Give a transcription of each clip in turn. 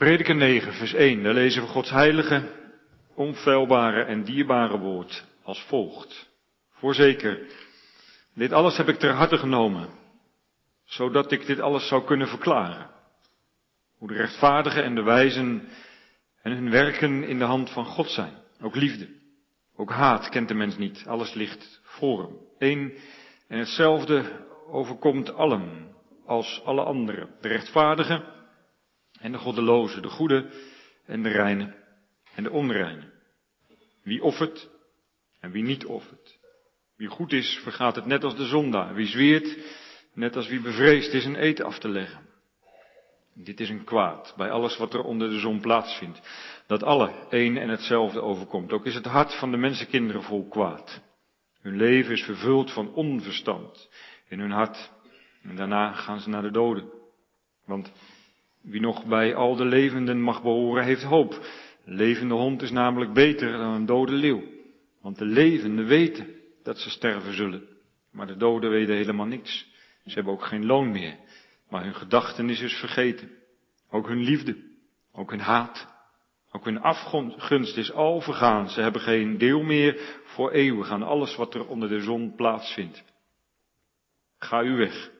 Prediker 9, vers 1, daar lezen we Gods heilige, onfeilbare en dierbare woord als volgt. Voorzeker, dit alles heb ik ter harte genomen, zodat ik dit alles zou kunnen verklaren. Hoe de rechtvaardigen en de wijzen en hun werken in de hand van God zijn. Ook liefde, ook haat kent de mens niet, alles ligt voor hem. Eén en hetzelfde overkomt allen, als alle anderen. De rechtvaardigen en de goddeloze, de goede en de reine en de onreine. Wie offert en wie niet offert. Wie goed is, vergaat het net als de zondaar. Wie zweert, net als wie bevreesd is een eten af te leggen. Dit is een kwaad bij alles wat er onder de zon plaatsvindt. Dat alle één en hetzelfde overkomt. Ook is het hart van de mensenkinderen vol kwaad. Hun leven is vervuld van onverstand in hun hart. En daarna gaan ze naar de doden. Want wie nog bij al de levenden mag behoren, heeft hoop. Een levende hond is namelijk beter dan een dode leeuw. Want de levenden weten dat ze sterven zullen. Maar de doden weten helemaal niks. Ze hebben ook geen loon meer. Maar hun gedachtenis is vergeten. Ook hun liefde. Ook hun haat. Ook hun afgunst is al vergaan. Ze hebben geen deel meer voor eeuwig aan alles wat er onder de zon plaatsvindt. Ga u weg.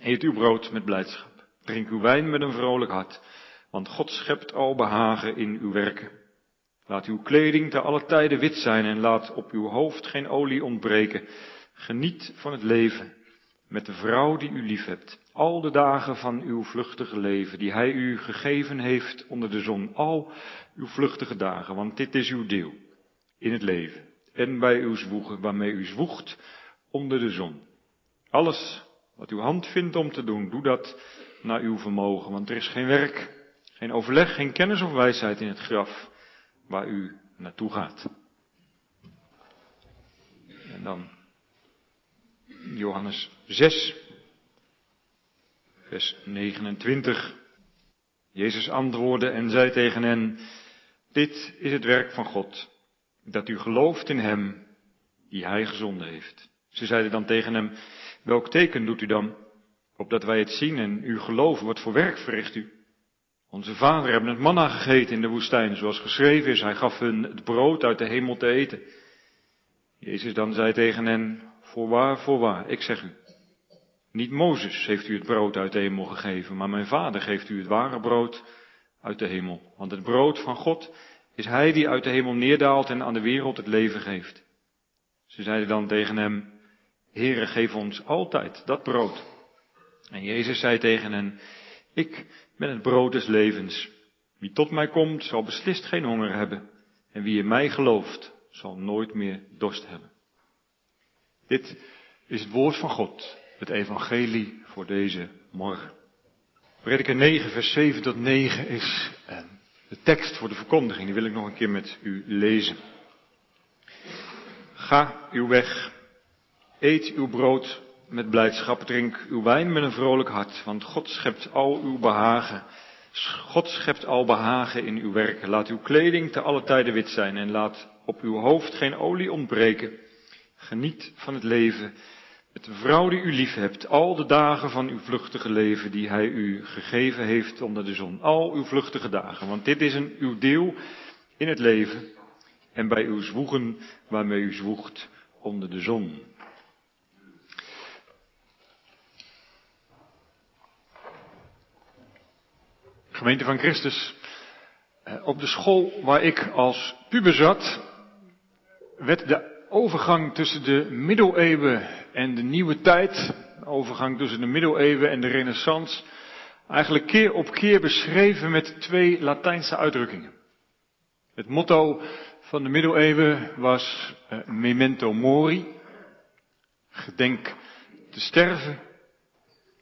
Eet uw brood met blijdschap. Drink uw wijn met een vrolijk hart. Want God schept al behagen in uw werken. Laat uw kleding te alle tijden wit zijn en laat op uw hoofd geen olie ontbreken. Geniet van het leven met de vrouw die u lief hebt. Al de dagen van uw vluchtige leven die hij u gegeven heeft onder de zon. Al uw vluchtige dagen, want dit is uw deel in het leven. En bij uw zwoegen waarmee u zwoegt onder de zon. Alles wat uw hand vindt om te doen, doe dat naar uw vermogen, want er is geen werk, geen overleg, geen kennis of wijsheid in het graf waar u naartoe gaat. En dan Johannes 6, vers 29. Jezus antwoordde en zei tegen hen, dit is het werk van God, dat u gelooft in Hem die Hij gezonden heeft. Ze zeiden dan tegen hem, welk teken doet u dan, opdat wij het zien en u geloven, wat voor werk verricht u? Onze vader hebben het manna gegeten in de woestijn, zoals geschreven is, hij gaf hun het brood uit de hemel te eten. Jezus dan zei tegen hen, voorwaar, voorwaar, ik zeg u, niet Mozes heeft u het brood uit de hemel gegeven, maar mijn vader geeft u het ware brood uit de hemel. Want het brood van God is hij die uit de hemel neerdaalt en aan de wereld het leven geeft. Ze zeiden dan tegen hem, Heere, geef ons altijd dat brood. En Jezus zei tegen hen, ik ben het brood des levens. Wie tot mij komt, zal beslist geen honger hebben. En wie in mij gelooft, zal nooit meer dorst hebben. Dit is het woord van God, het evangelie voor deze morgen. Prediker 9, vers 7 tot 9 is eh, de tekst voor de verkondiging. Die wil ik nog een keer met u lezen. Ga uw weg, eet uw brood met blijdschap, drink uw wijn met een vrolijk hart, want God schept al uw behagen. God schept al behagen in uw werk. Laat uw kleding te alle tijden wit zijn en laat op uw hoofd geen olie ontbreken. Geniet van het leven met de vrouw die u lief hebt, al de dagen van uw vluchtige leven die hij u gegeven heeft onder de zon. Al uw vluchtige dagen, want dit is een, uw deel in het leven en bij uw zwoegen waarmee u zwoegt onder de zon. Gemeente van Christus, eh, op de school waar ik als puber zat, werd de overgang tussen de middeleeuwen en de nieuwe tijd, de overgang tussen de middeleeuwen en de renaissance, eigenlijk keer op keer beschreven met twee Latijnse uitdrukkingen. Het motto van de middeleeuwen was uh, memento mori, gedenk te sterven.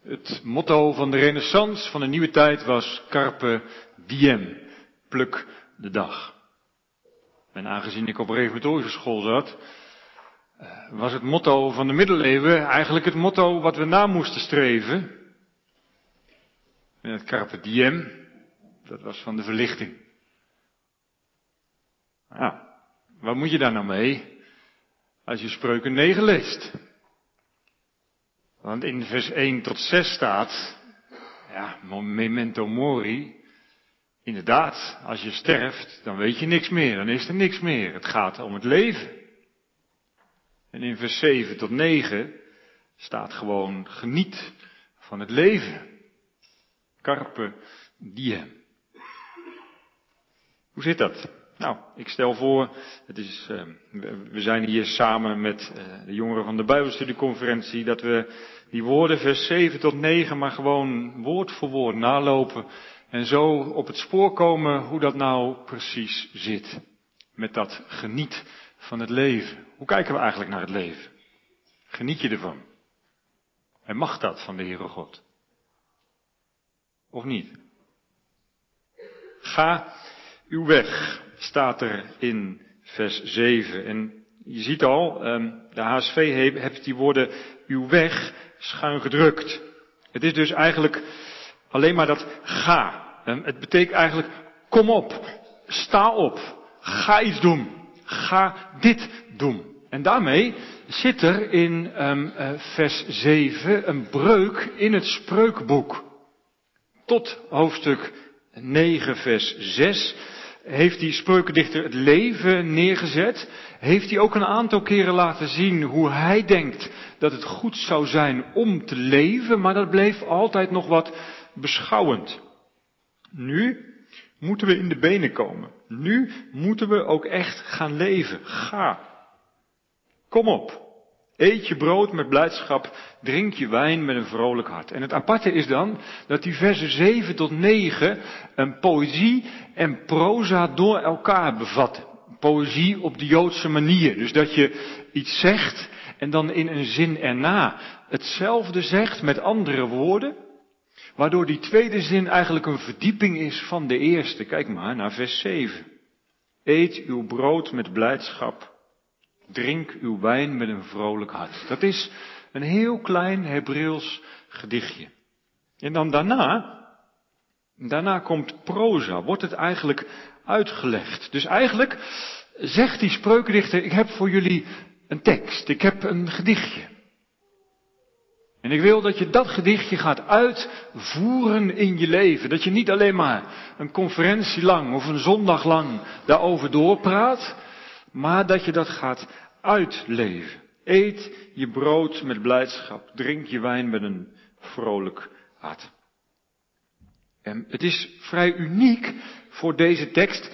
Het motto van de renaissance van de nieuwe tijd was carpe diem, pluk de dag. En aangezien ik op reformatorische school zat, uh, was het motto van de middeleeuwen eigenlijk het motto wat we na moesten streven. En het carpe diem, dat was van de verlichting. Nou, wat moet je daar nou mee? Als je spreuken 9 leest. Want in vers 1 tot 6 staat, ja, memento mori. Inderdaad, als je sterft, dan weet je niks meer, dan is er niks meer. Het gaat om het leven. En in vers 7 tot 9 staat gewoon geniet van het leven. Carpe diem. Hoe zit dat? Nou, ik stel voor, het is, uh, we zijn hier samen met uh, de jongeren van de Bijbelstudieconferentie, dat we die woorden vers 7 tot 9 maar gewoon woord voor woord nalopen en zo op het spoor komen hoe dat nou precies zit. Met dat geniet van het leven. Hoe kijken we eigenlijk naar het leven? Geniet je ervan? En mag dat van de Heere God? Of niet? Ga uw weg, staat er in vers 7. En je ziet al, ehm, de HSV heeft die woorden uw weg schuin gedrukt. Het is dus eigenlijk alleen maar dat ga. Ehm, het betekent eigenlijk kom op, sta op, ga iets doen, ga dit doen. En daarmee zit er in um, vers 7 een breuk in het spreukenboek. Tot hoofdstuk 9 vers 6 heeft die spreukendichter het leven neergezet, heeft hij ook een aantal keren laten zien hoe hij denkt dat het goed zou zijn om te leven, maar dat bleef altijd nog wat beschouwend. Nu moeten we in de benen komen. Nu moeten we ook echt gaan leven. Ga. Kom op. Eet je brood met blijdschap, drink je wijn met een vrolijk hart. En het aparte is dan dat die versen 7 tot 9 een poëzie en proza door elkaar bevatten. Poëzie op de Joodse manier. Dus dat je iets zegt en dan in een zin erna hetzelfde zegt met andere woorden. Waardoor die tweede zin eigenlijk een verdieping is van de eerste. Kijk maar naar vers 7. Eet uw brood met blijdschap Drink uw wijn met een vrolijk hart. Dat is een heel klein Hebreeuws gedichtje. En dan daarna, daarna komt proza, wordt het eigenlijk uitgelegd. Dus eigenlijk zegt die spreukendichter, ik heb voor jullie een tekst, ik heb een gedichtje. En ik wil dat je dat gedichtje gaat uitvoeren in je leven. Dat je niet alleen maar een conferentie lang of een zondag lang daarover doorpraat, maar dat je dat gaat uitleven. Eet je brood met blijdschap, drink je wijn met een vrolijk hart. En het is vrij uniek voor deze tekst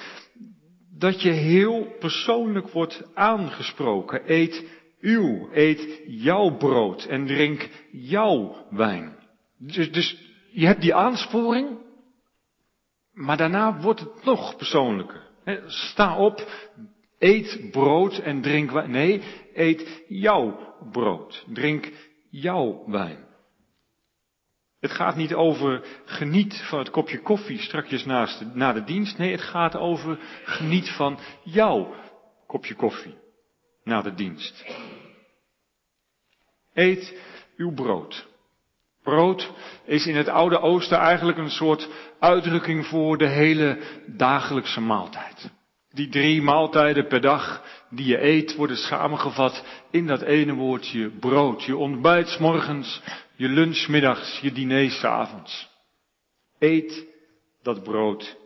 dat je heel persoonlijk wordt aangesproken. Eet uw, eet jouw brood en drink jouw wijn. Dus, dus je hebt die aansporing, maar daarna wordt het nog persoonlijker. Sta op, Eet brood en drink wijn. Nee, eet jouw brood. Drink jouw wijn. Het gaat niet over geniet van het kopje koffie strakjes naast na de dienst. Nee, het gaat over geniet van jouw kopje koffie na de dienst. Eet uw brood. Brood is in het Oude Oosten eigenlijk een soort uitdrukking voor de hele dagelijkse maaltijd. Die drie maaltijden per dag die je eet worden samengevat in dat ene woordje brood. Je ontbijt morgens, je lunch middags, je diner s avonds. Eet dat brood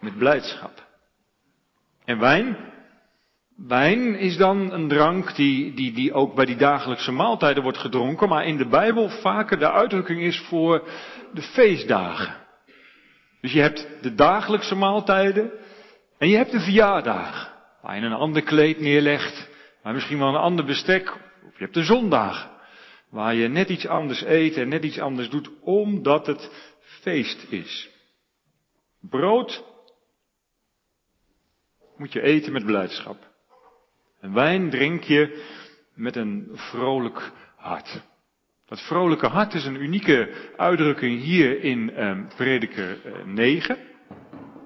met blijdschap. En wijn? Wijn is dan een drank die, die, die ook bij die dagelijkse maaltijden wordt gedronken, maar in de Bijbel vaker de uitdrukking is voor de feestdagen. Dus je hebt de dagelijkse maaltijden en je hebt een verjaardag, waar je een ander kleed neerlegt, maar misschien wel een ander bestek. Of je hebt de zondag, waar je net iets anders eet en net iets anders doet, omdat het feest is. Brood moet je eten met blijdschap. En wijn drink je met een vrolijk hart. Dat vrolijke hart is een unieke uitdrukking hier in eh, Prediker 9.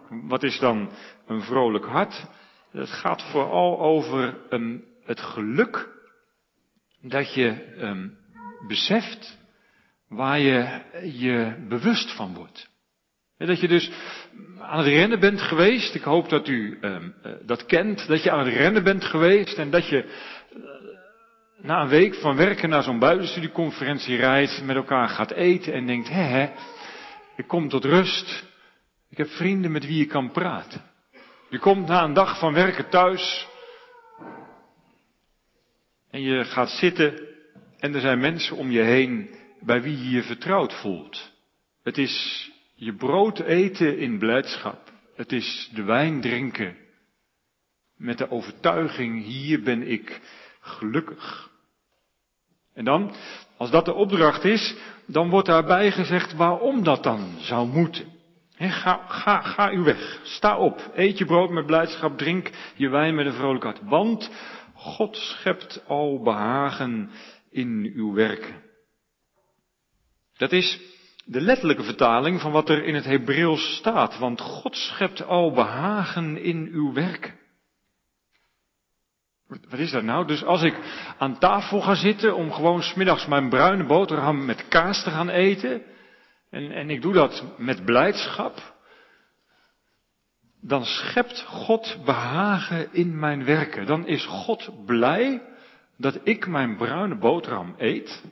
Wat is dan een vrolijk hart? Het gaat vooral over um, het geluk dat je um, beseft waar je je bewust van wordt. Dat je dus aan het rennen bent geweest. Ik hoop dat u um, dat kent. Dat je aan het rennen bent geweest en dat je uh, na een week van werken naar zo'n buitenstudieconferentie rijdt, met elkaar gaat eten en denkt, hè, ik kom tot rust. Ik heb vrienden met wie je kan praten. Je komt na een dag van werken thuis en je gaat zitten en er zijn mensen om je heen bij wie je je vertrouwd voelt. Het is je brood eten in blijdschap. Het is de wijn drinken met de overtuiging, hier ben ik gelukkig. En dan, als dat de opdracht is, dan wordt daarbij gezegd waarom dat dan zou moeten. Ga, ga, ga u weg. Sta op. Eet je brood met blijdschap. Drink je wijn met een vrolijk hart. Want God schept al behagen in uw werken. Dat is de letterlijke vertaling van wat er in het Hebreeuws staat. Want God schept al behagen in uw werken. Wat is dat nou? Dus als ik aan tafel ga zitten om gewoon smiddags mijn bruine boterham met kaas te gaan eten, en, en ik doe dat met blijdschap, dan schept God behagen in mijn werken. Dan is God blij dat ik mijn bruine boterham eet.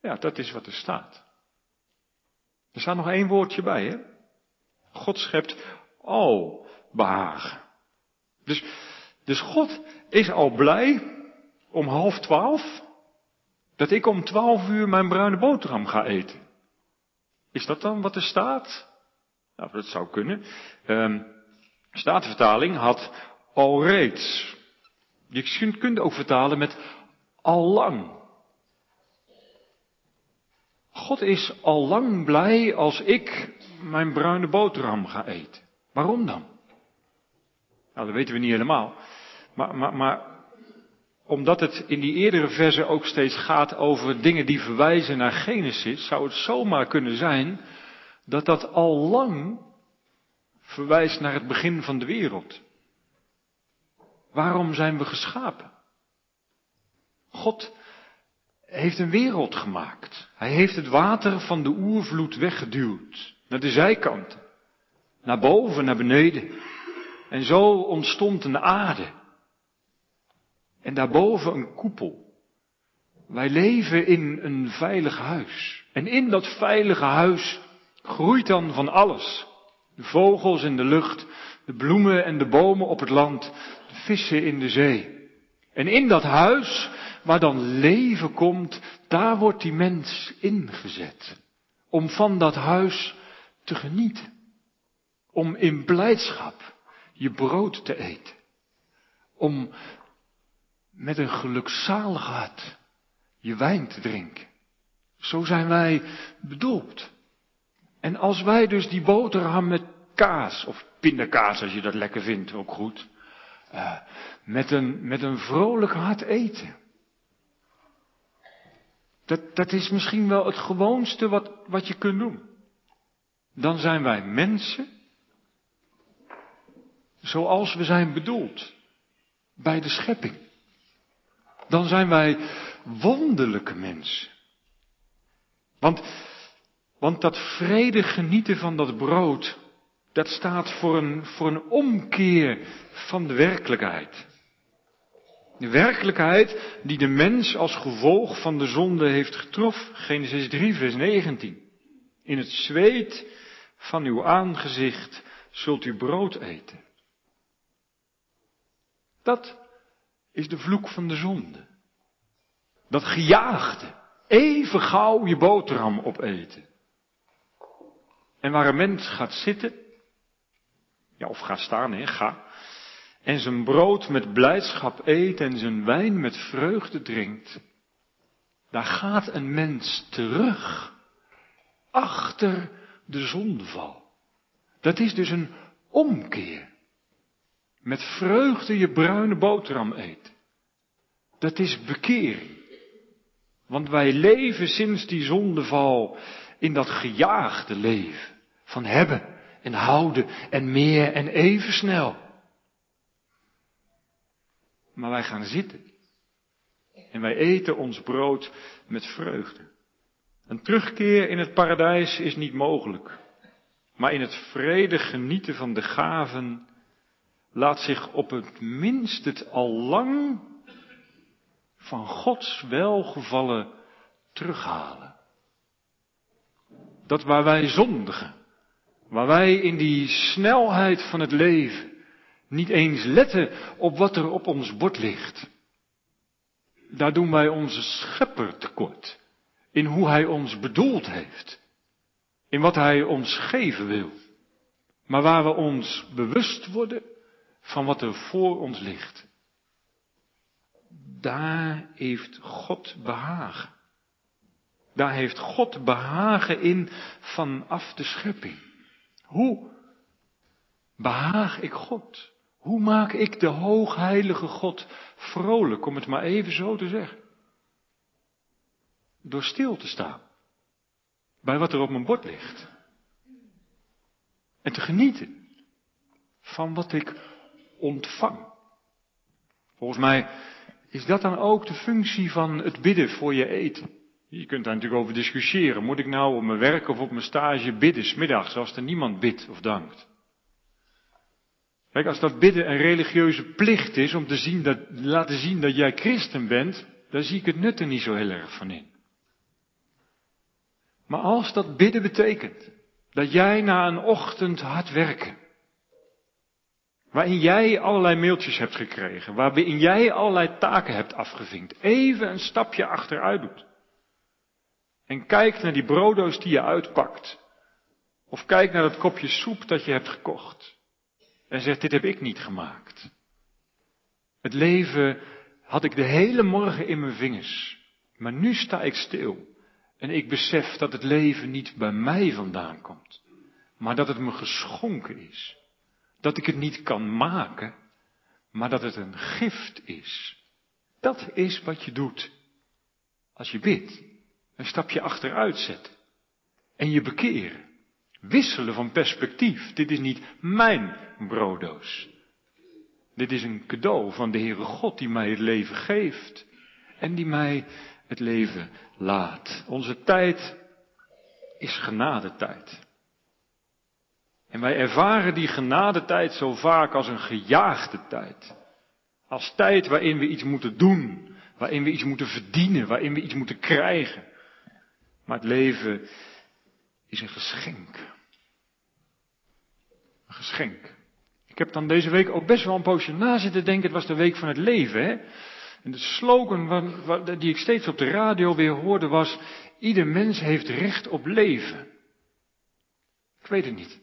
Ja, dat is wat er staat. Er staat nog één woordje bij, hè? God schept al behagen. Dus dus God is al blij om half twaalf dat ik om twaalf uur mijn bruine boterham ga eten. Is dat dan wat er staat? Nou, dat zou kunnen. Um, Statenvertaling had al reeds. Je kunt ook vertalen met al lang. God is al lang blij als ik mijn bruine boterham ga eten. Waarom dan? Nou, dat weten we niet helemaal. Maar, maar, maar omdat het in die eerdere verse ook steeds gaat over dingen die verwijzen naar Genesis, zou het zomaar kunnen zijn dat dat al lang verwijst naar het begin van de wereld. Waarom zijn we geschapen? God heeft een wereld gemaakt. Hij heeft het water van de oervloed weggeduwd naar de zijkanten, naar boven, naar beneden. En zo ontstond een aarde. En daarboven een koepel. Wij leven in een veilig huis. En in dat veilige huis groeit dan van alles. De vogels in de lucht, de bloemen en de bomen op het land, de vissen in de zee. En in dat huis, waar dan leven komt, daar wordt die mens ingezet. Om van dat huis te genieten. Om in blijdschap je brood te eten. Om met een gelukzalig hart je wijn te drinken. Zo zijn wij bedoeld. En als wij dus die boterham met kaas, of pindakaas als je dat lekker vindt, ook goed, uh, met, een, met een vrolijk hart eten. Dat, dat is misschien wel het gewoonste wat, wat je kunt doen. Dan zijn wij mensen zoals we zijn bedoeld bij de schepping dan zijn wij wonderlijke mensen. Want, want dat vrede genieten van dat brood, dat staat voor een, voor een omkeer van de werkelijkheid. De werkelijkheid die de mens als gevolg van de zonde heeft getroffen. Genesis 3, vers 19. In het zweet van uw aangezicht zult u brood eten. Dat is de vloek van de zonde. Dat gejaagde, even gauw je boterham opeten. En waar een mens gaat zitten, ja of gaat staan, hè, ga, en zijn brood met blijdschap eet en zijn wijn met vreugde drinkt, daar gaat een mens terug, achter de zondeval. Dat is dus een omkeer met vreugde je bruine boterham eet. Dat is bekering. Want wij leven sinds die zondeval in dat gejaagde leven van hebben en houden en meer en even snel. Maar wij gaan zitten en wij eten ons brood met vreugde. Een terugkeer in het paradijs is niet mogelijk, maar in het vrede genieten van de gaven laat zich op het minst het al lang van Gods welgevallen terughalen. Dat waar wij zondigen, Waar wij in die snelheid van het leven niet eens letten op wat er op ons bord ligt. Daar doen wij onze schepper tekort. In hoe hij ons bedoeld heeft. In wat hij ons geven wil. Maar waar we ons bewust worden van wat er voor ons ligt. Daar heeft God behagen. Daar heeft God behagen in vanaf de schepping. Hoe behaag ik God? Hoe maak ik de hoogheilige God vrolijk, om het maar even zo te zeggen? Door stil te staan bij wat er op mijn bord ligt. En te genieten van wat ik ontvang. Volgens mij is dat dan ook de functie van het bidden voor je eten. Je kunt daar natuurlijk over discussiëren. Moet ik nou op mijn werk of op mijn stage bidden, smiddags, als er niemand bidt of dankt? Kijk, als dat bidden een religieuze plicht is om te zien dat, laten zien dat jij christen bent, dan zie ik het nut er niet zo heel erg van in. Maar als dat bidden betekent dat jij na een ochtend hard werken, waarin jij allerlei mailtjes hebt gekregen, waarin jij allerlei taken hebt afgevinkt, even een stapje achteruit doet. En kijkt naar die brodo's die je uitpakt. Of kijk naar dat kopje soep dat je hebt gekocht. En zegt, dit heb ik niet gemaakt. Het leven had ik de hele morgen in mijn vingers. Maar nu sta ik stil. En ik besef dat het leven niet bij mij vandaan komt. Maar dat het me geschonken is. Dat ik het niet kan maken. Maar dat het een gift is. Dat is wat je doet. Als je bidt. Een stapje achteruit zetten. En je bekeren. Wisselen van perspectief. Dit is niet mijn brooddoos. Dit is een cadeau van de Heere God die mij het leven geeft. En die mij het leven laat. Onze tijd is genadetijd. En wij ervaren die genadetijd zo vaak als een gejaagde tijd. Als tijd waarin we iets moeten doen, waarin we iets moeten verdienen, waarin we iets moeten krijgen. Maar het leven is een geschenk. Een geschenk. Ik heb dan deze week ook best wel een poosje na zitten denken, het was de week van het leven, hè. En de slogan die ik steeds op de radio weer hoorde was, ieder mens heeft recht op leven. Ik weet het niet.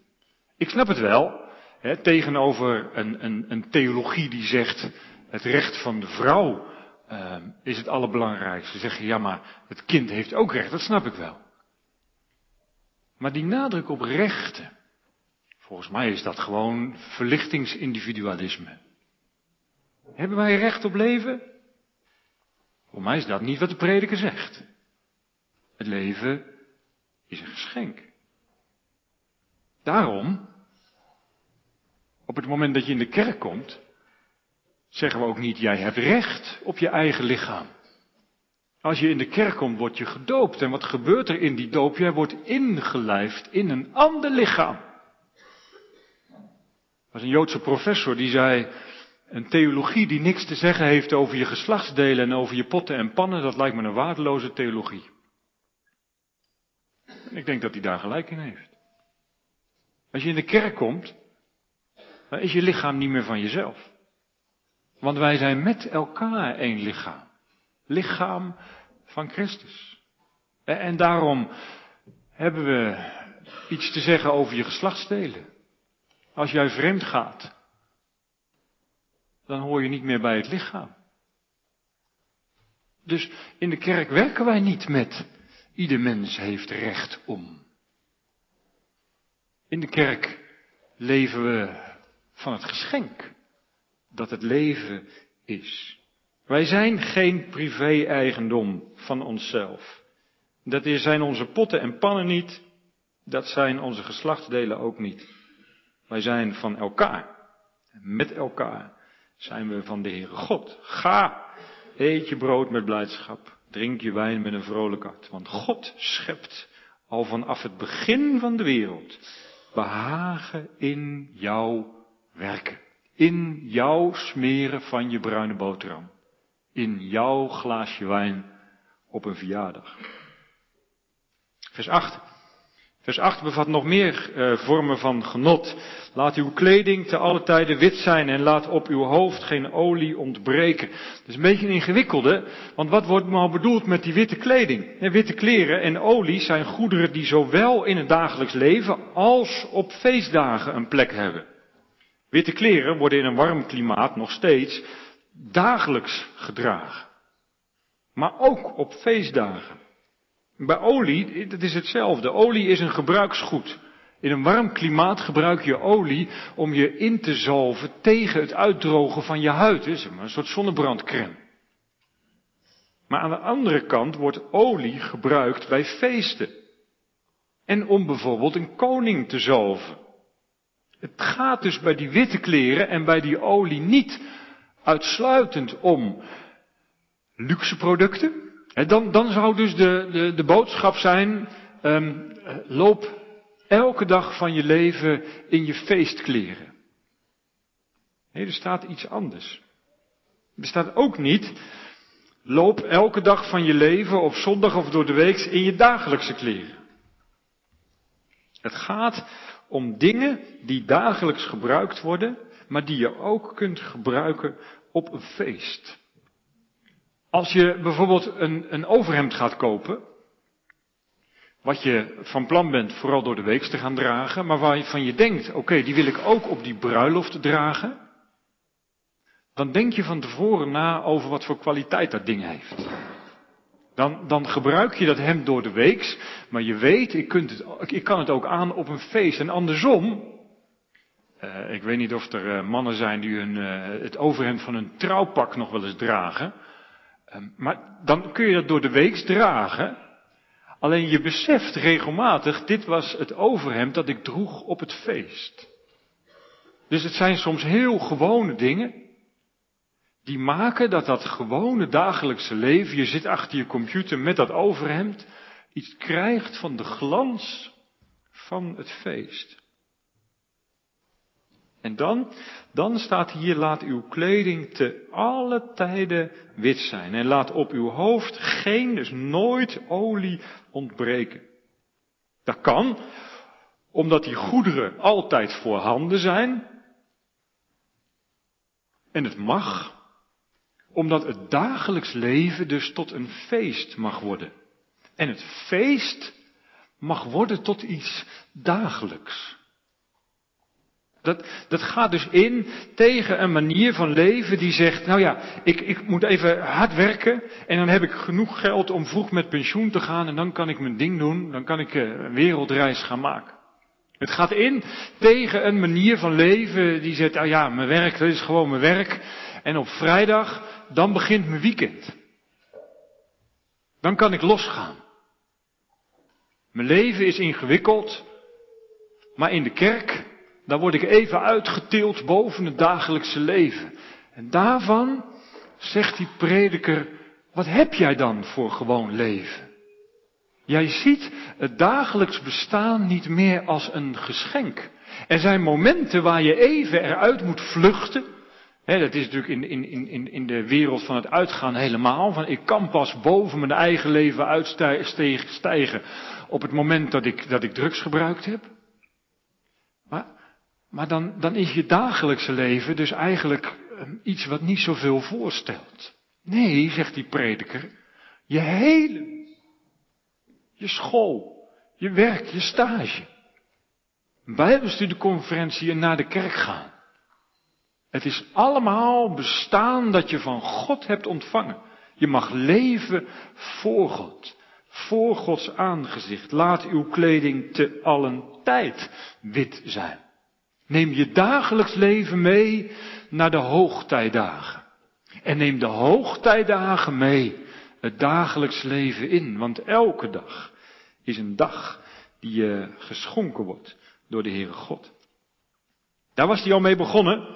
Ik snap het wel, hè, tegenover een, een, een theologie die zegt, het recht van de vrouw uh, is het allerbelangrijkste. Zeg je, ja maar het kind heeft ook recht, dat snap ik wel. Maar die nadruk op rechten, volgens mij is dat gewoon verlichtingsindividualisme. Hebben wij recht op leven? Voor mij is dat niet wat de prediker zegt. Het leven is een geschenk. Daarom, op het moment dat je in de kerk komt, zeggen we ook niet, jij hebt recht op je eigen lichaam. Als je in de kerk komt, word je gedoopt. En wat gebeurt er in die doop? Jij wordt ingelijfd in een ander lichaam. Er was een Joodse professor die zei, een theologie die niks te zeggen heeft over je geslachtsdelen en over je potten en pannen, dat lijkt me een waardeloze theologie. Ik denk dat hij daar gelijk in heeft. Als je in de kerk komt, dan is je lichaam niet meer van jezelf. Want wij zijn met elkaar één lichaam. Lichaam van Christus. En daarom hebben we iets te zeggen over je geslachtsdelen. Als jij vreemd gaat, dan hoor je niet meer bij het lichaam. Dus in de kerk werken wij niet met ieder mens heeft recht om. In de kerk leven we van het geschenk dat het leven is. Wij zijn geen privé-eigendom van onszelf. Dat zijn onze potten en pannen niet, dat zijn onze geslachtsdelen ook niet. Wij zijn van elkaar. Met elkaar zijn we van de Heere God. Ga, eet je brood met blijdschap, drink je wijn met een vrolijk hart. Want God schept al vanaf het begin van de wereld behagen in jouw werken. In jouw smeren van je bruine boterham. In jouw glaasje wijn op een verjaardag. Vers 8. Vers 8 bevat nog meer uh, vormen van genot. Laat uw kleding te alle tijden wit zijn en laat op uw hoofd geen olie ontbreken. Dat is een beetje een ingewikkelde, want wat wordt nou bedoeld met die witte kleding? Witte kleren en olie zijn goederen die zowel in het dagelijks leven als op feestdagen een plek hebben. Witte kleren worden in een warm klimaat nog steeds dagelijks gedragen. Maar ook op feestdagen. Bij olie, dat is hetzelfde. Olie is een gebruiksgoed. In een warm klimaat gebruik je olie om je in te zalven tegen het uitdrogen van je huid. is een soort zonnebrandcrème. Maar aan de andere kant wordt olie gebruikt bij feesten. En om bijvoorbeeld een koning te zalven. Het gaat dus bij die witte kleren en bij die olie niet uitsluitend om luxe producten. Dan, dan zou dus de, de, de boodschap zijn, um, loop elke dag van je leven in je feestkleren. Nee, er staat iets anders. Er staat ook niet, loop elke dag van je leven op zondag of door de week in je dagelijkse kleren. Het gaat om dingen die dagelijks gebruikt worden, maar die je ook kunt gebruiken op een feest. Als je bijvoorbeeld een, een overhemd gaat kopen, wat je van plan bent vooral door de week te gaan dragen, maar waarvan je denkt, oké, die wil ik ook op die bruiloft dragen, dan denk je van tevoren na over wat voor kwaliteit dat ding heeft. Dan, dan gebruik je dat hemd door de week, maar je weet, ik, kunt het, ik kan het ook aan op een feest. En andersom, uh, ik weet niet of er uh, mannen zijn die hun, uh, het overhemd van hun trouwpak nog wel eens dragen. Ehm, maar dan kun je dat door de week dragen. Alleen je beseft regelmatig, dit was het overhemd dat ik droeg op het feest. Dus het zijn soms heel gewone dingen. Die maken dat dat gewone dagelijkse leven, je zit achter je computer met dat overhemd, iets krijgt van de glans van het feest. En dan, dan staat hier, laat uw kleding te alle tijden wit zijn. En laat op uw hoofd geen, dus nooit olie ontbreken. Dat kan, omdat die goederen altijd voorhanden zijn. En het mag, omdat het dagelijks leven dus tot een feest mag worden. En het feest mag worden tot iets dagelijks. Dat, dat gaat dus in tegen een manier van leven die zegt, nou ja, ik, ik moet even hard werken en dan heb ik genoeg geld om vroeg met pensioen te gaan en dan kan ik mijn ding doen, dan kan ik eh, een wereldreis gaan maken. Het gaat in tegen een manier van leven die zegt, nou ja, mijn werk, dat is gewoon mijn werk. En op vrijdag, dan begint mijn weekend. Dan kan ik losgaan. Mijn leven is ingewikkeld, maar in de kerk, dan word ik even uitgetild boven het dagelijkse leven. En daarvan zegt die prediker, wat heb jij dan voor gewoon leven? Jij ziet het dagelijks bestaan niet meer als een geschenk. Er zijn momenten waar je even eruit moet vluchten. dat is natuurlijk in, in, in, in de wereld van het uitgaan helemaal. Van ik kan pas boven mijn eigen leven uitstijgen op het moment dat ik, dat ik drugs gebruikt heb. Maar dan, dan is je dagelijkse leven dus eigenlijk ehm, iets wat niet zoveel voorstelt. Nee, zegt die prediker, je hele, je school, je werk, je stage, bijbelstudieconferentie en naar de kerk gaan. Het is allemaal bestaan dat je van God hebt ontvangen. Je mag leven voor God, voor Gods aangezicht. Laat uw kleding te allen tijd wit zijn. Neem je dagelijks leven mee naar de hoogtijdagen. En neem de hoogtijdagen mee het dagelijks leven in. Want elke dag is een dag die je geschonken wordt door de Heere God. Daar was hij al mee begonnen.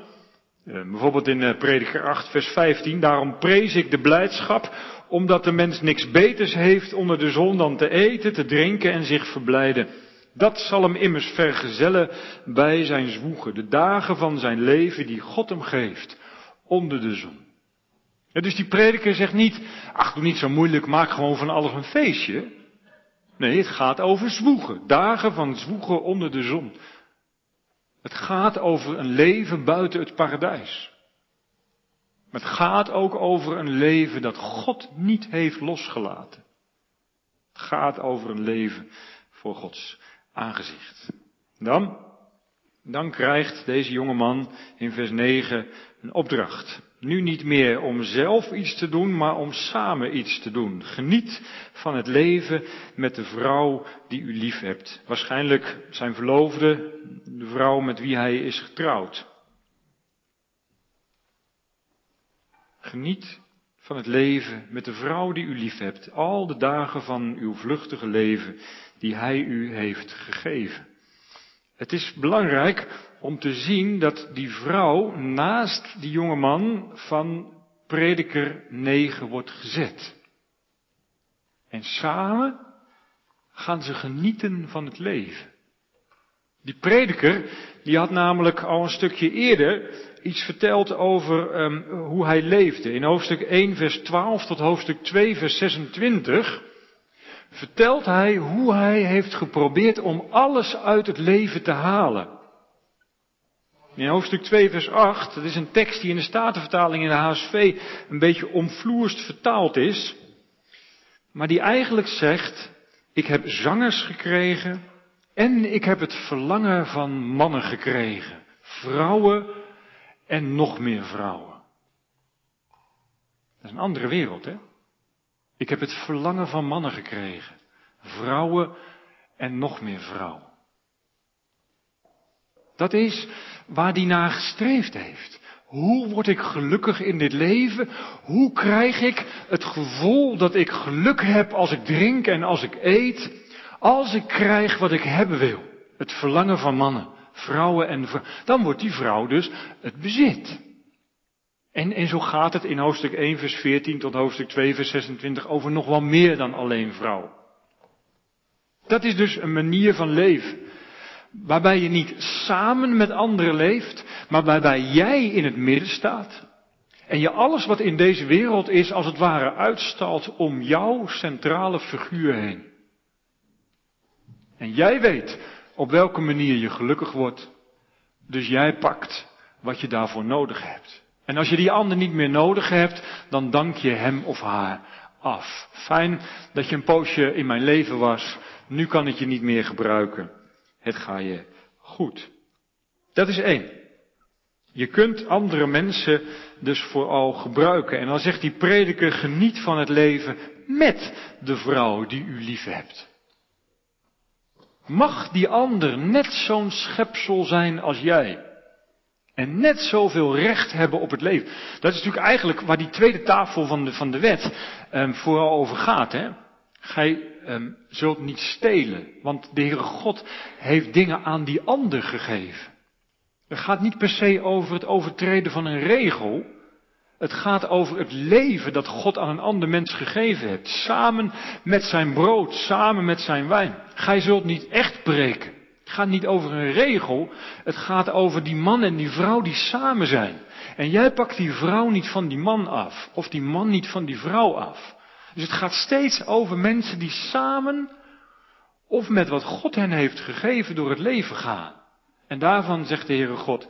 Eh, bijvoorbeeld in eh, Prediker 8, vers 15. Daarom prees ik de blijdschap, omdat de mens niks beters heeft onder de zon dan te eten, te drinken en zich verblijden. Dat zal hem immers vergezellen bij zijn zwoegen, de dagen van zijn leven die God hem geeft, onder de zon. dus die prediker zegt niet, ach doe niet zo moeilijk, maak gewoon van alles een feestje. Nee, het gaat over zwoegen. Dagen van zwoegen onder de zon. Het gaat over een leven buiten het paradijs. Het gaat ook over een leven dat God niet heeft losgelaten. Het gaat over een leven voor Gods aangezicht. Dan, dan krijgt deze jonge man in vers 9 een opdracht. Nu niet meer om zelf iets te doen, maar om samen iets te doen. Geniet van het leven met de vrouw die u lief hebt. Waarschijnlijk zijn verloofde, de vrouw met wie hij is getrouwd. Geniet van het leven met de vrouw die u lief hebt. Al de dagen van uw vluchtige leven die hij u heeft gegeven. Het is belangrijk om te zien dat die vrouw naast die jonge man van prediker 9 wordt gezet. En samen gaan ze genieten van het leven. Die prediker, die had namelijk al een stukje eerder iets verteld over um, hoe hij leefde. In hoofdstuk 1, vers 12 tot hoofdstuk 2, vers 26 vertelt hij hoe hij heeft geprobeerd om alles uit het leven te halen. In hoofdstuk 2, vers 8, dat is een tekst die in de Statenvertaling in de HSV een beetje omvloerst vertaald is, maar die eigenlijk zegt, ik heb zangers gekregen en ik heb het verlangen van mannen gekregen, vrouwen en nog meer vrouwen. Dat is een andere wereld, hè? Ik heb het verlangen van mannen gekregen, vrouwen en nog meer vrouwen. Dat is waar hij naar gestreefd heeft. Hoe word ik gelukkig in dit leven? Hoe krijg ik het gevoel dat ik geluk heb als ik drink en als ik eet? Als ik krijg wat ik hebben wil. Het verlangen van mannen, vrouwen en vrouwen. Dan wordt die vrouw dus het bezit. En, en zo gaat het in hoofdstuk 1 vers 14 tot hoofdstuk 2 vers 26 over nog wel meer dan alleen vrouw. Dat is dus een manier van leven. Waarbij je niet samen met anderen leeft, maar waarbij jij in het midden staat. En je alles wat in deze wereld is, als het ware uitstalt om jouw centrale figuur heen. En jij weet op welke manier je gelukkig wordt. Dus jij pakt wat je daarvoor nodig hebt. En als je die ander niet meer nodig hebt, dan dank je hem of haar af. Fijn dat je een poosje in mijn leven was. Nu kan ik je niet meer gebruiken. Het ga je goed. Dat is één. Je kunt andere mensen dus vooral gebruiken. En dan zegt die prediker, geniet van het leven met de vrouw die u lief hebt. Mag die ander net zo'n schepsel zijn als jij? En net zoveel recht hebben op het leven. Dat is natuurlijk eigenlijk waar die tweede tafel van de, van de wet um, vooral over gaat. Hè? Gij um, zult niet stelen, want de Heere God heeft dingen aan die ander gegeven. Het gaat niet per se over het overtreden van een regel. Het gaat over het leven dat God aan een ander mens gegeven heeft. Samen met zijn brood, samen met zijn wijn. Gij zult niet echt breken. Het gaat niet over een regel. Het gaat over die man en die vrouw die samen zijn. En jij pakt die vrouw niet van die man af. Of die man niet van die vrouw af. Dus het gaat steeds over mensen die samen of met wat God hen heeft gegeven door het leven gaan. En daarvan zegt de Heere God,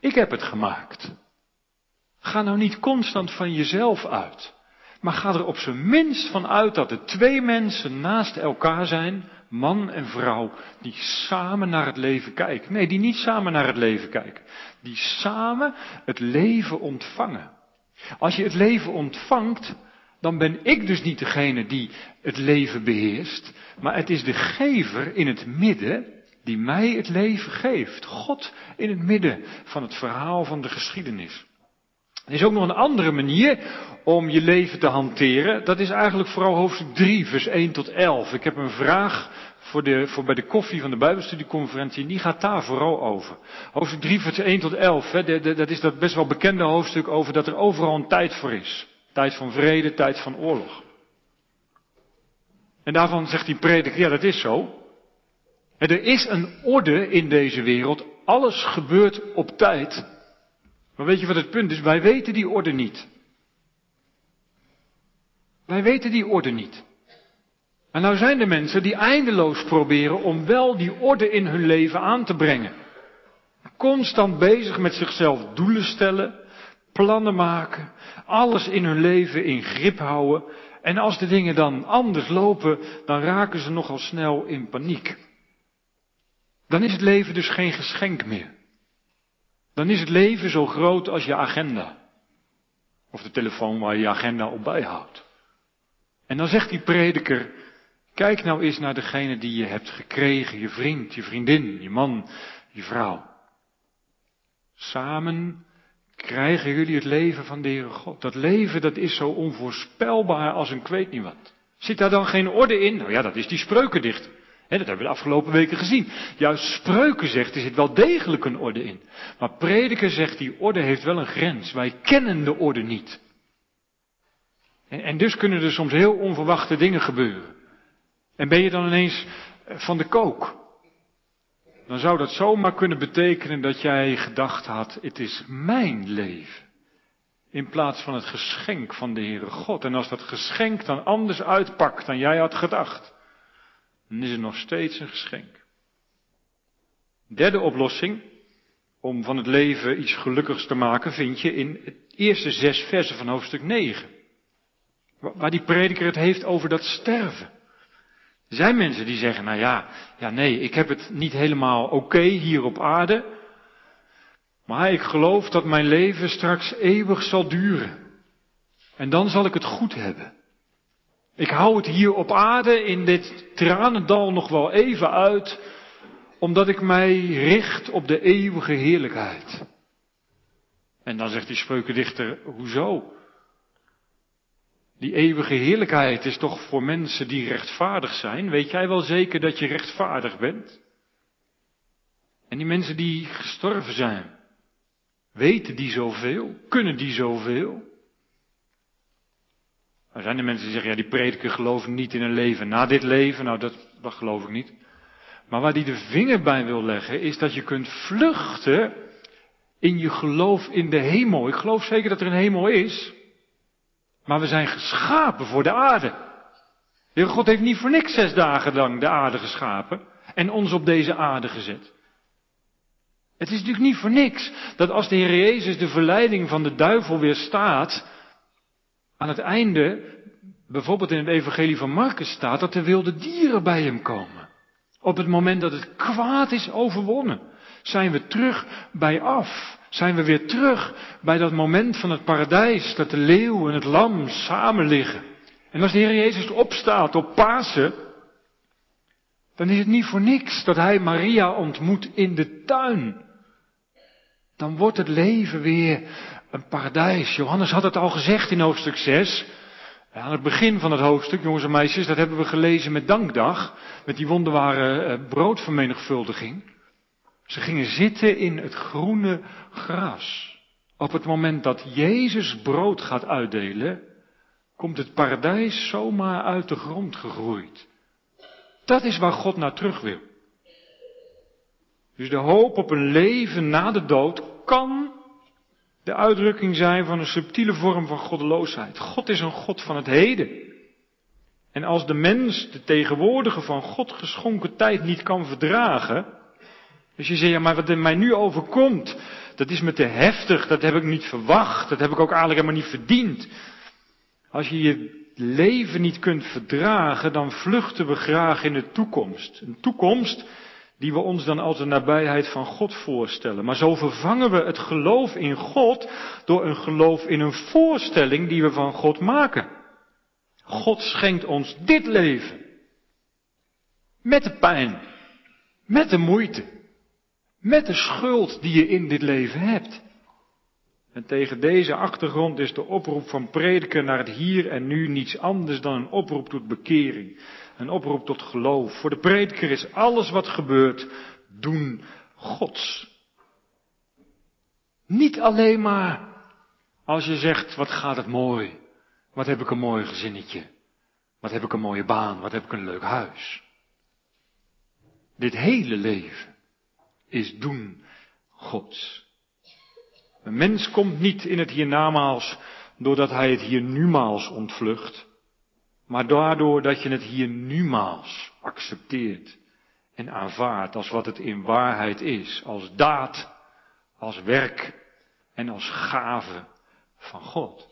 ik heb het gemaakt. Ga nou niet constant van jezelf uit. Maar ga er op zijn minst van uit dat er twee mensen naast elkaar zijn, man en vrouw, die samen naar het leven kijken. Nee, die niet samen naar het leven kijken. Die samen het leven ontvangen. Als je het leven ontvangt, dan ben ik dus niet degene die het leven beheerst, maar het is de gever in het midden die mij het leven geeft. God in het midden van het verhaal van de geschiedenis. Er is ook nog een andere manier om je leven te hanteren. Dat is eigenlijk vooral hoofdstuk 3, vers 1 tot 11. Ik heb een vraag voor, de, voor bij de koffie van de Bijbelstudieconferentie. En die gaat daar vooral over. Hoofdstuk 3, vers 1 tot 11. Hè, dat is dat best wel bekende hoofdstuk over dat er overal een tijd voor is. Tijd van vrede, tijd van oorlog. En daarvan zegt die prediker, ja dat is zo. Er is een orde in deze wereld. Alles gebeurt op tijd. Maar weet je wat het punt is? Wij weten die orde niet. Wij weten die orde niet. En nou zijn er mensen die eindeloos proberen om wel die orde in hun leven aan te brengen. Constant bezig met zichzelf doelen stellen, plannen maken, alles in hun leven in grip houden. En als de dingen dan anders lopen, dan raken ze nogal snel in paniek. Dan is het leven dus geen geschenk meer. Dan is het leven zo groot als je agenda. Of de telefoon waar je je agenda op bijhoudt. En dan zegt die prediker, kijk nou eens naar degene die je hebt gekregen, je vriend, je vriendin, je man, je vrouw. Samen krijgen jullie het leven van de Heere God. Dat leven dat is zo onvoorspelbaar als een kweet niet wat. Zit daar dan geen orde in? Nou ja, dat is die spreukendichter. Dat hebben we de afgelopen weken gezien. Juist spreuken zegt, er zit wel degelijk een orde in. Maar prediker zegt, die orde heeft wel een grens. Wij kennen de orde niet. En, en dus kunnen er soms heel onverwachte dingen gebeuren. En ben je dan ineens van de kook? Dan zou dat zomaar kunnen betekenen dat jij gedacht had, het is mijn leven. In plaats van het geschenk van de Heere God. En als dat geschenk dan anders uitpakt dan jij had gedacht dan is het nog steeds een geschenk. Derde oplossing om van het leven iets gelukkigs te maken vind je in het eerste zes versen van hoofdstuk 9. Waar die prediker het heeft over dat sterven. Er zijn mensen die zeggen, nou ja, ja nee, ik heb het niet helemaal oké hier op aarde. Maar ik geloof dat mijn leven straks eeuwig zal duren. En dan zal ik het goed hebben. Ik hou het hier op aarde in dit tranendal nog wel even uit, omdat ik mij richt op de eeuwige heerlijkheid. En dan zegt die spreukendichter, hoezo? Die eeuwige heerlijkheid is toch voor mensen die rechtvaardig zijn? Weet jij wel zeker dat je rechtvaardig bent? En die mensen die gestorven zijn, weten die zoveel? Kunnen die zoveel? Er zijn de mensen die zeggen, ja, die prediker geloven niet in een leven na dit leven. Nou, dat, dat geloof ik niet. Maar waar die de vinger bij wil leggen, is dat je kunt vluchten in je geloof in de hemel. Ik geloof zeker dat er een hemel is. Maar we zijn geschapen voor de aarde. De God heeft niet voor niks zes dagen lang de aarde geschapen en ons op deze aarde gezet. Het is natuurlijk niet voor niks dat als de Heer Jezus de verleiding van de duivel weerstaat, aan het einde, bijvoorbeeld in het evangelie van Marcus staat, dat de wilde dieren bij hem komen. Op het moment dat het kwaad is overwonnen, zijn we terug bij af. Zijn we weer terug bij dat moment van het paradijs, dat de leeuw en het lam samen liggen. En als de Heer Jezus opstaat op Pasen, dan is het niet voor niks dat hij Maria ontmoet in de tuin. Dan wordt het leven weer een paradijs. Johannes had het al gezegd in hoofdstuk 6. Aan het begin van het hoofdstuk, jongens en meisjes, dat hebben we gelezen met dankdag. Met die wonderbare eh, broodvermenigvuldiging. Ze gingen zitten in het groene gras. Op het moment dat Jezus brood gaat uitdelen, komt het paradijs zomaar uit de grond gegroeid. Dat is waar God naar terug wil. Dus de hoop op een leven na de dood kan de uitdrukking zijn van een subtiele vorm van goddeloosheid. God is een God van het heden. En als de mens de tegenwoordige van God geschonken tijd niet kan verdragen, dus je zegt, ja, maar wat er mij nu overkomt, dat is me te heftig, dat heb ik niet verwacht, dat heb ik ook eigenlijk helemaal niet verdiend. Als je je leven niet kunt verdragen, dan vluchten we graag in de toekomst. Een toekomst die we ons dan als de nabijheid van God voorstellen. Maar zo vervangen we het geloof in God door een geloof in een voorstelling die we van God maken. God schenkt ons dit leven. Met de pijn, met de moeite, met de schuld die je in dit leven hebt. En tegen deze achtergrond is de oproep van prediken naar het hier en nu niets anders dan een oproep tot bekering. Een oproep tot geloof. Voor de prediker is alles wat gebeurt doen Gods. Niet alleen maar als je zegt, wat gaat het mooi. Wat heb ik een mooi gezinnetje. Wat heb ik een mooie baan. Wat heb ik een leuk huis. Dit hele leven is doen Gods. Een mens komt niet in het hiernamaals doordat hij het hier numaals ontvlucht. Maar daardoor dat je het hier numaals accepteert en aanvaardt als wat het in waarheid is, als daad, als werk en als gave van God.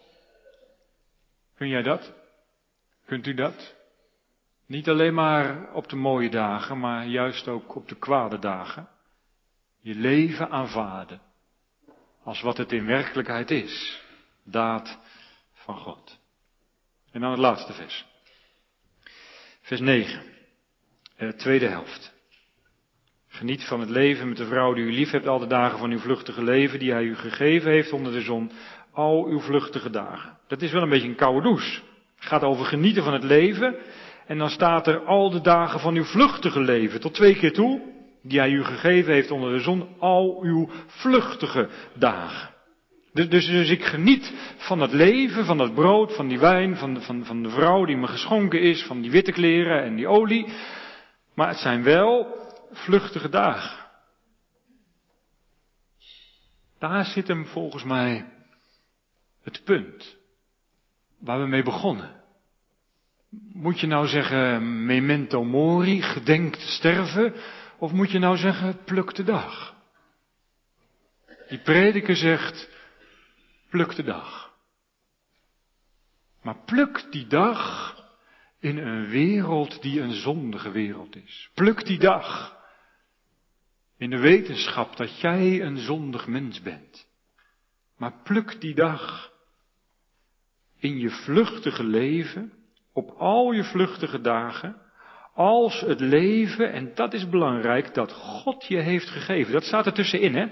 Kun jij dat? Kunt u dat? Niet alleen maar op de mooie dagen, maar juist ook op de kwade dagen. Je leven aanvaarden als wat het in werkelijkheid is. Daad van God. En dan het laatste vers. Vers 9. Eh, tweede helft. Geniet van het leven met de vrouw die u lief hebt al de dagen van uw vluchtige leven die hij u gegeven heeft onder de zon. Al uw vluchtige dagen. Dat is wel een beetje een koude douche. Het gaat over genieten van het leven. En dan staat er al de dagen van uw vluchtige leven. Tot twee keer toe. Die hij u gegeven heeft onder de zon. Al uw vluchtige dagen. Dus, dus, dus ik geniet van het leven, van het brood, van die wijn, van de, van, van de vrouw die me geschonken is, van die witte kleren en die olie. Maar het zijn wel vluchtige dagen. Daar zit hem volgens mij het punt waar we mee begonnen. Moet je nou zeggen memento mori, gedenk te sterven, of moet je nou zeggen pluk de dag? Die prediker zegt pluk de dag. Maar pluk die dag in een wereld die een zondige wereld is. Pluk die dag in de wetenschap dat jij een zondig mens bent. Maar pluk die dag in je vluchtige leven, op al je vluchtige dagen, als het leven, en dat is belangrijk, dat God je heeft gegeven. Dat staat er tussenin, hè?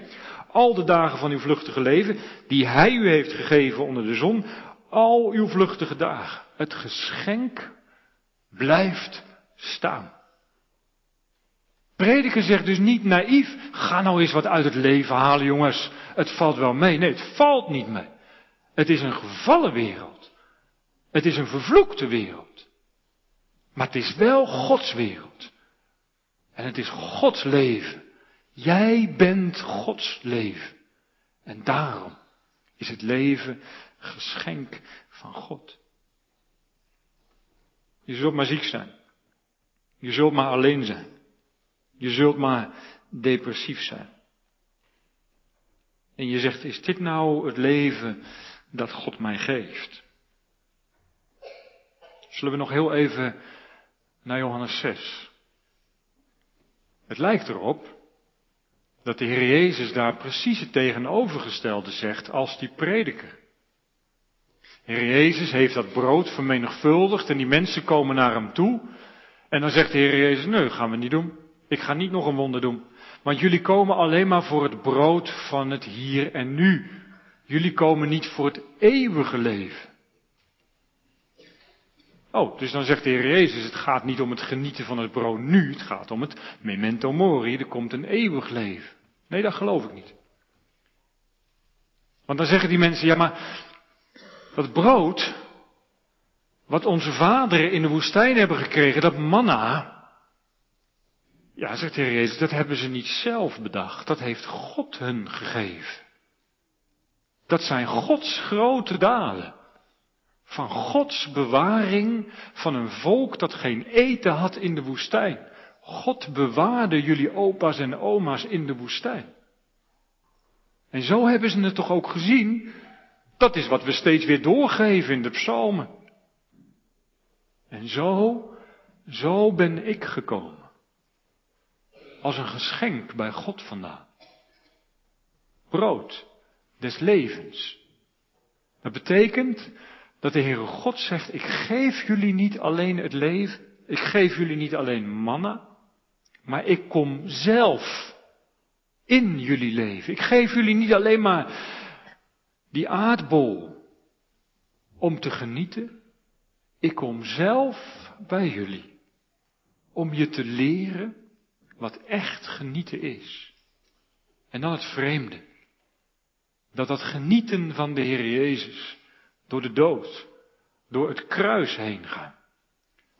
Al de dagen van uw vluchtige leven, die Hij u heeft gegeven onder de zon, al uw vluchtige dagen. Het geschenk blijft staan. Prediker zegt dus niet naïef, ga nou eens wat uit het leven halen jongens, het valt wel mee. Nee, het valt niet mee. Het is een gevallen wereld. Het is een vervloekte wereld. Maar het is wel Gods wereld. En het is Gods leven. Jij bent Gods leven. En daarom is het leven geschenk van God. Je zult maar ziek zijn. Je zult maar alleen zijn. Je zult maar depressief zijn. En je zegt, is dit nou het leven dat God mij geeft? Zullen we nog heel even naar Johannes 6? Het lijkt erop dat de Heer Jezus daar precies het tegenovergestelde zegt als die prediker. Heer Jezus heeft dat brood vermenigvuldigd en die mensen komen naar hem toe. En dan zegt de Heer Jezus, nee, gaan we niet doen. Ik ga niet nog een wonder doen. Want jullie komen alleen maar voor het brood van het hier en nu. Jullie komen niet voor het eeuwige leven. Oh, dus dan zegt de Heer Jezus, het gaat niet om het genieten van het brood nu, het gaat om het memento mori, er komt een eeuwig leven. Nee, dat geloof ik niet. Want dan zeggen die mensen, ja maar, dat brood, wat onze vaderen in de woestijn hebben gekregen, dat manna, ja, zegt de Heer Jezus, dat hebben ze niet zelf bedacht. Dat heeft God hun gegeven. Dat zijn Gods grote daden. Van Gods bewaring van een volk dat geen eten had in de woestijn. God bewaarde jullie opa's en oma's in de woestijn. En zo hebben ze het toch ook gezien. Dat is wat we steeds weer doorgeven in de psalmen. En zo, zo ben ik gekomen als een geschenk bij God vandaan. Brood des levens. Dat betekent dat de Heere God zegt, ik geef jullie niet alleen het leven, ik geef jullie niet alleen manna, maar ik kom zelf in jullie leven. Ik geef jullie niet alleen maar die aardbol om te genieten, ik kom zelf bij jullie om je te leren wat echt genieten is. En dan het vreemde. Dat dat genieten van de Heer Jezus door de dood, door het kruis heen gaat.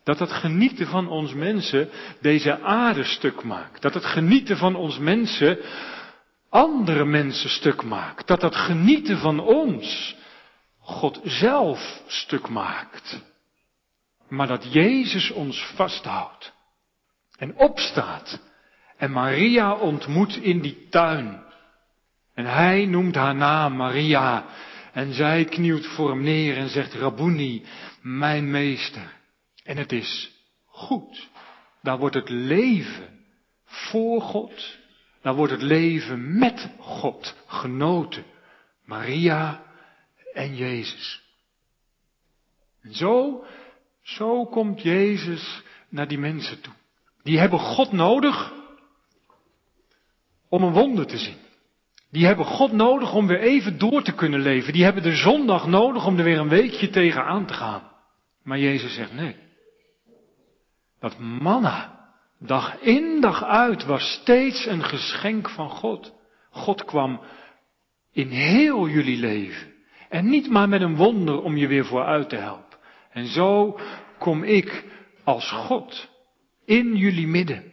Dat het genieten van ons mensen deze aarde stuk maakt. Dat het genieten van ons mensen andere mensen stuk maakt. Dat het genieten van ons God zelf stuk maakt. maar dat Jezus ons vasthoudt en opstaat en Maria ontmoet in die tuin. En hij noemt haar naam Maria en zij knielt voor hem neer en zegt Rabuni, mijn meester. En het is goed. Daar wordt het leven voor God, daar wordt het leven met God genoten. Maria en Jezus. En zo, zo komt Jezus naar die mensen toe. Die hebben God nodig om een wonder te zien. Die hebben God nodig om weer even door te kunnen leven. Die hebben de zondag nodig om er weer een weekje tegenaan te gaan. Maar Jezus zegt nee. Dat manna, dag in dag uit, was steeds een geschenk van God. God kwam in heel jullie leven. En niet maar met een wonder om je weer vooruit te helpen. En zo kom ik als God in jullie midden.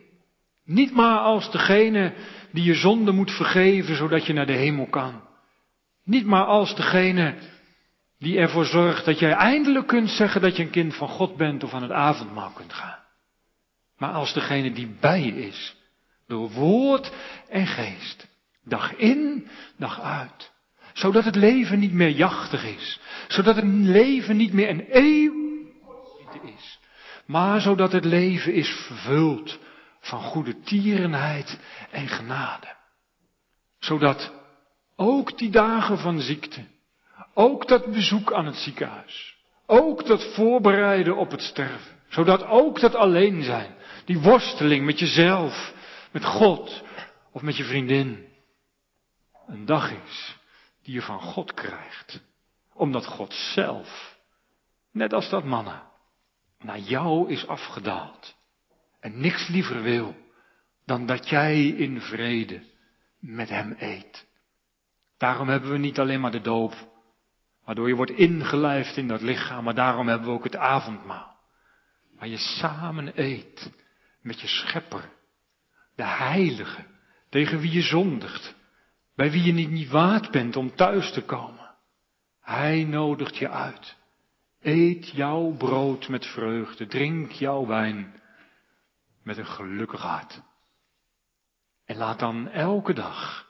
Niet maar als degene die je zonde moet vergeven zodat je naar de hemel kan. Niet maar als degene die ervoor zorgt dat jij eindelijk kunt zeggen dat je een kind van God bent of aan het avondmaal kunt gaan. Maar als degene die bij je is, door woord en geest, dag in, dag uit. Zodat het leven niet meer jachtig is. Zodat het leven niet meer een eeuw is. Maar zodat het leven is vervuld van goede tierenheid en genade. Zodat ook die dagen van ziekte, ook dat bezoek aan het ziekenhuis, ook dat voorbereiden op het sterven, zodat ook dat alleen zijn, die worsteling met jezelf, met God of met je vriendin, een dag is die je van God krijgt. Omdat God zelf, net als dat mannen, naar jou is afgedaald en niks liever wil dan dat jij in vrede met Hem eet. Daarom hebben we niet alleen maar de doop, waardoor je wordt ingelijfd in dat lichaam, maar daarom hebben we ook het avondmaal. Waar je samen eet met je schepper, de heilige, tegen wie je zondigt, bij wie je niet, niet waard bent om thuis te komen. Hij nodigt je uit. Eet jouw brood met vreugde, drink jouw wijn met een gelukkig hart. En laat dan elke dag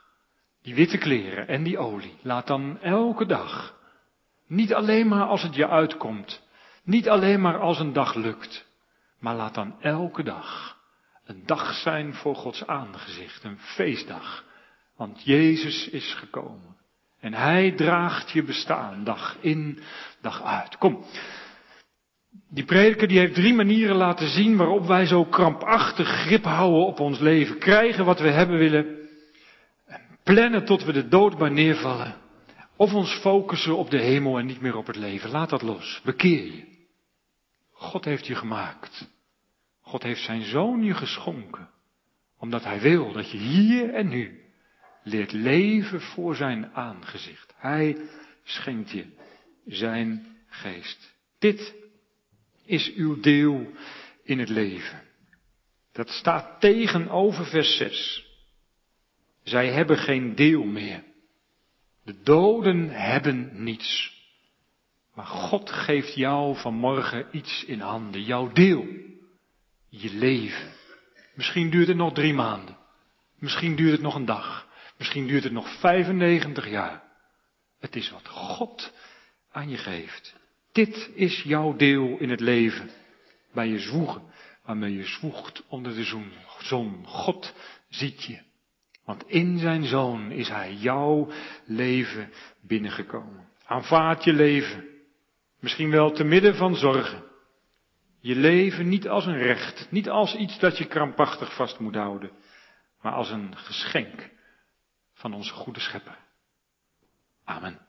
die witte kleren en die olie, laat dan elke dag, niet alleen maar als het je uitkomt, niet alleen maar als een dag lukt, maar laat dan elke dag een dag zijn voor Gods aangezicht, een feestdag. Want Jezus is gekomen. En Hij draagt je bestaan, dag in, dag uit. Kom, die prediker die heeft drie manieren laten zien waarop wij zo krampachtig grip houden op ons leven. Krijgen wat we hebben willen. Plannen tot we de doodbaar neervallen. Of ons focussen op de hemel en niet meer op het leven. Laat dat los. Bekeer je. God heeft je gemaakt. God heeft zijn zoon je geschonken. Omdat hij wil dat je hier en nu leert leven voor zijn aangezicht. Hij schenkt je zijn geest. Dit is uw deel in het leven. Dat staat tegenover vers 6. Zij hebben geen deel meer. De doden hebben niets. Maar God geeft jou vanmorgen iets in handen, jouw deel, je leven. Misschien duurt het nog drie maanden. Misschien duurt het nog een dag. Misschien duurt het nog 95 jaar. Het is wat God aan je geeft. Dit is jouw deel in het leven. Bij je zwoegen, waarmee je zwoegt onder de zon. God ziet je. Want in zijn zoon is hij jouw leven binnengekomen. Aanvaard je leven. Misschien wel te midden van zorgen. Je leven niet als een recht, niet als iets dat je krampachtig vast moet houden, maar als een geschenk van onze goede schepper. Amen.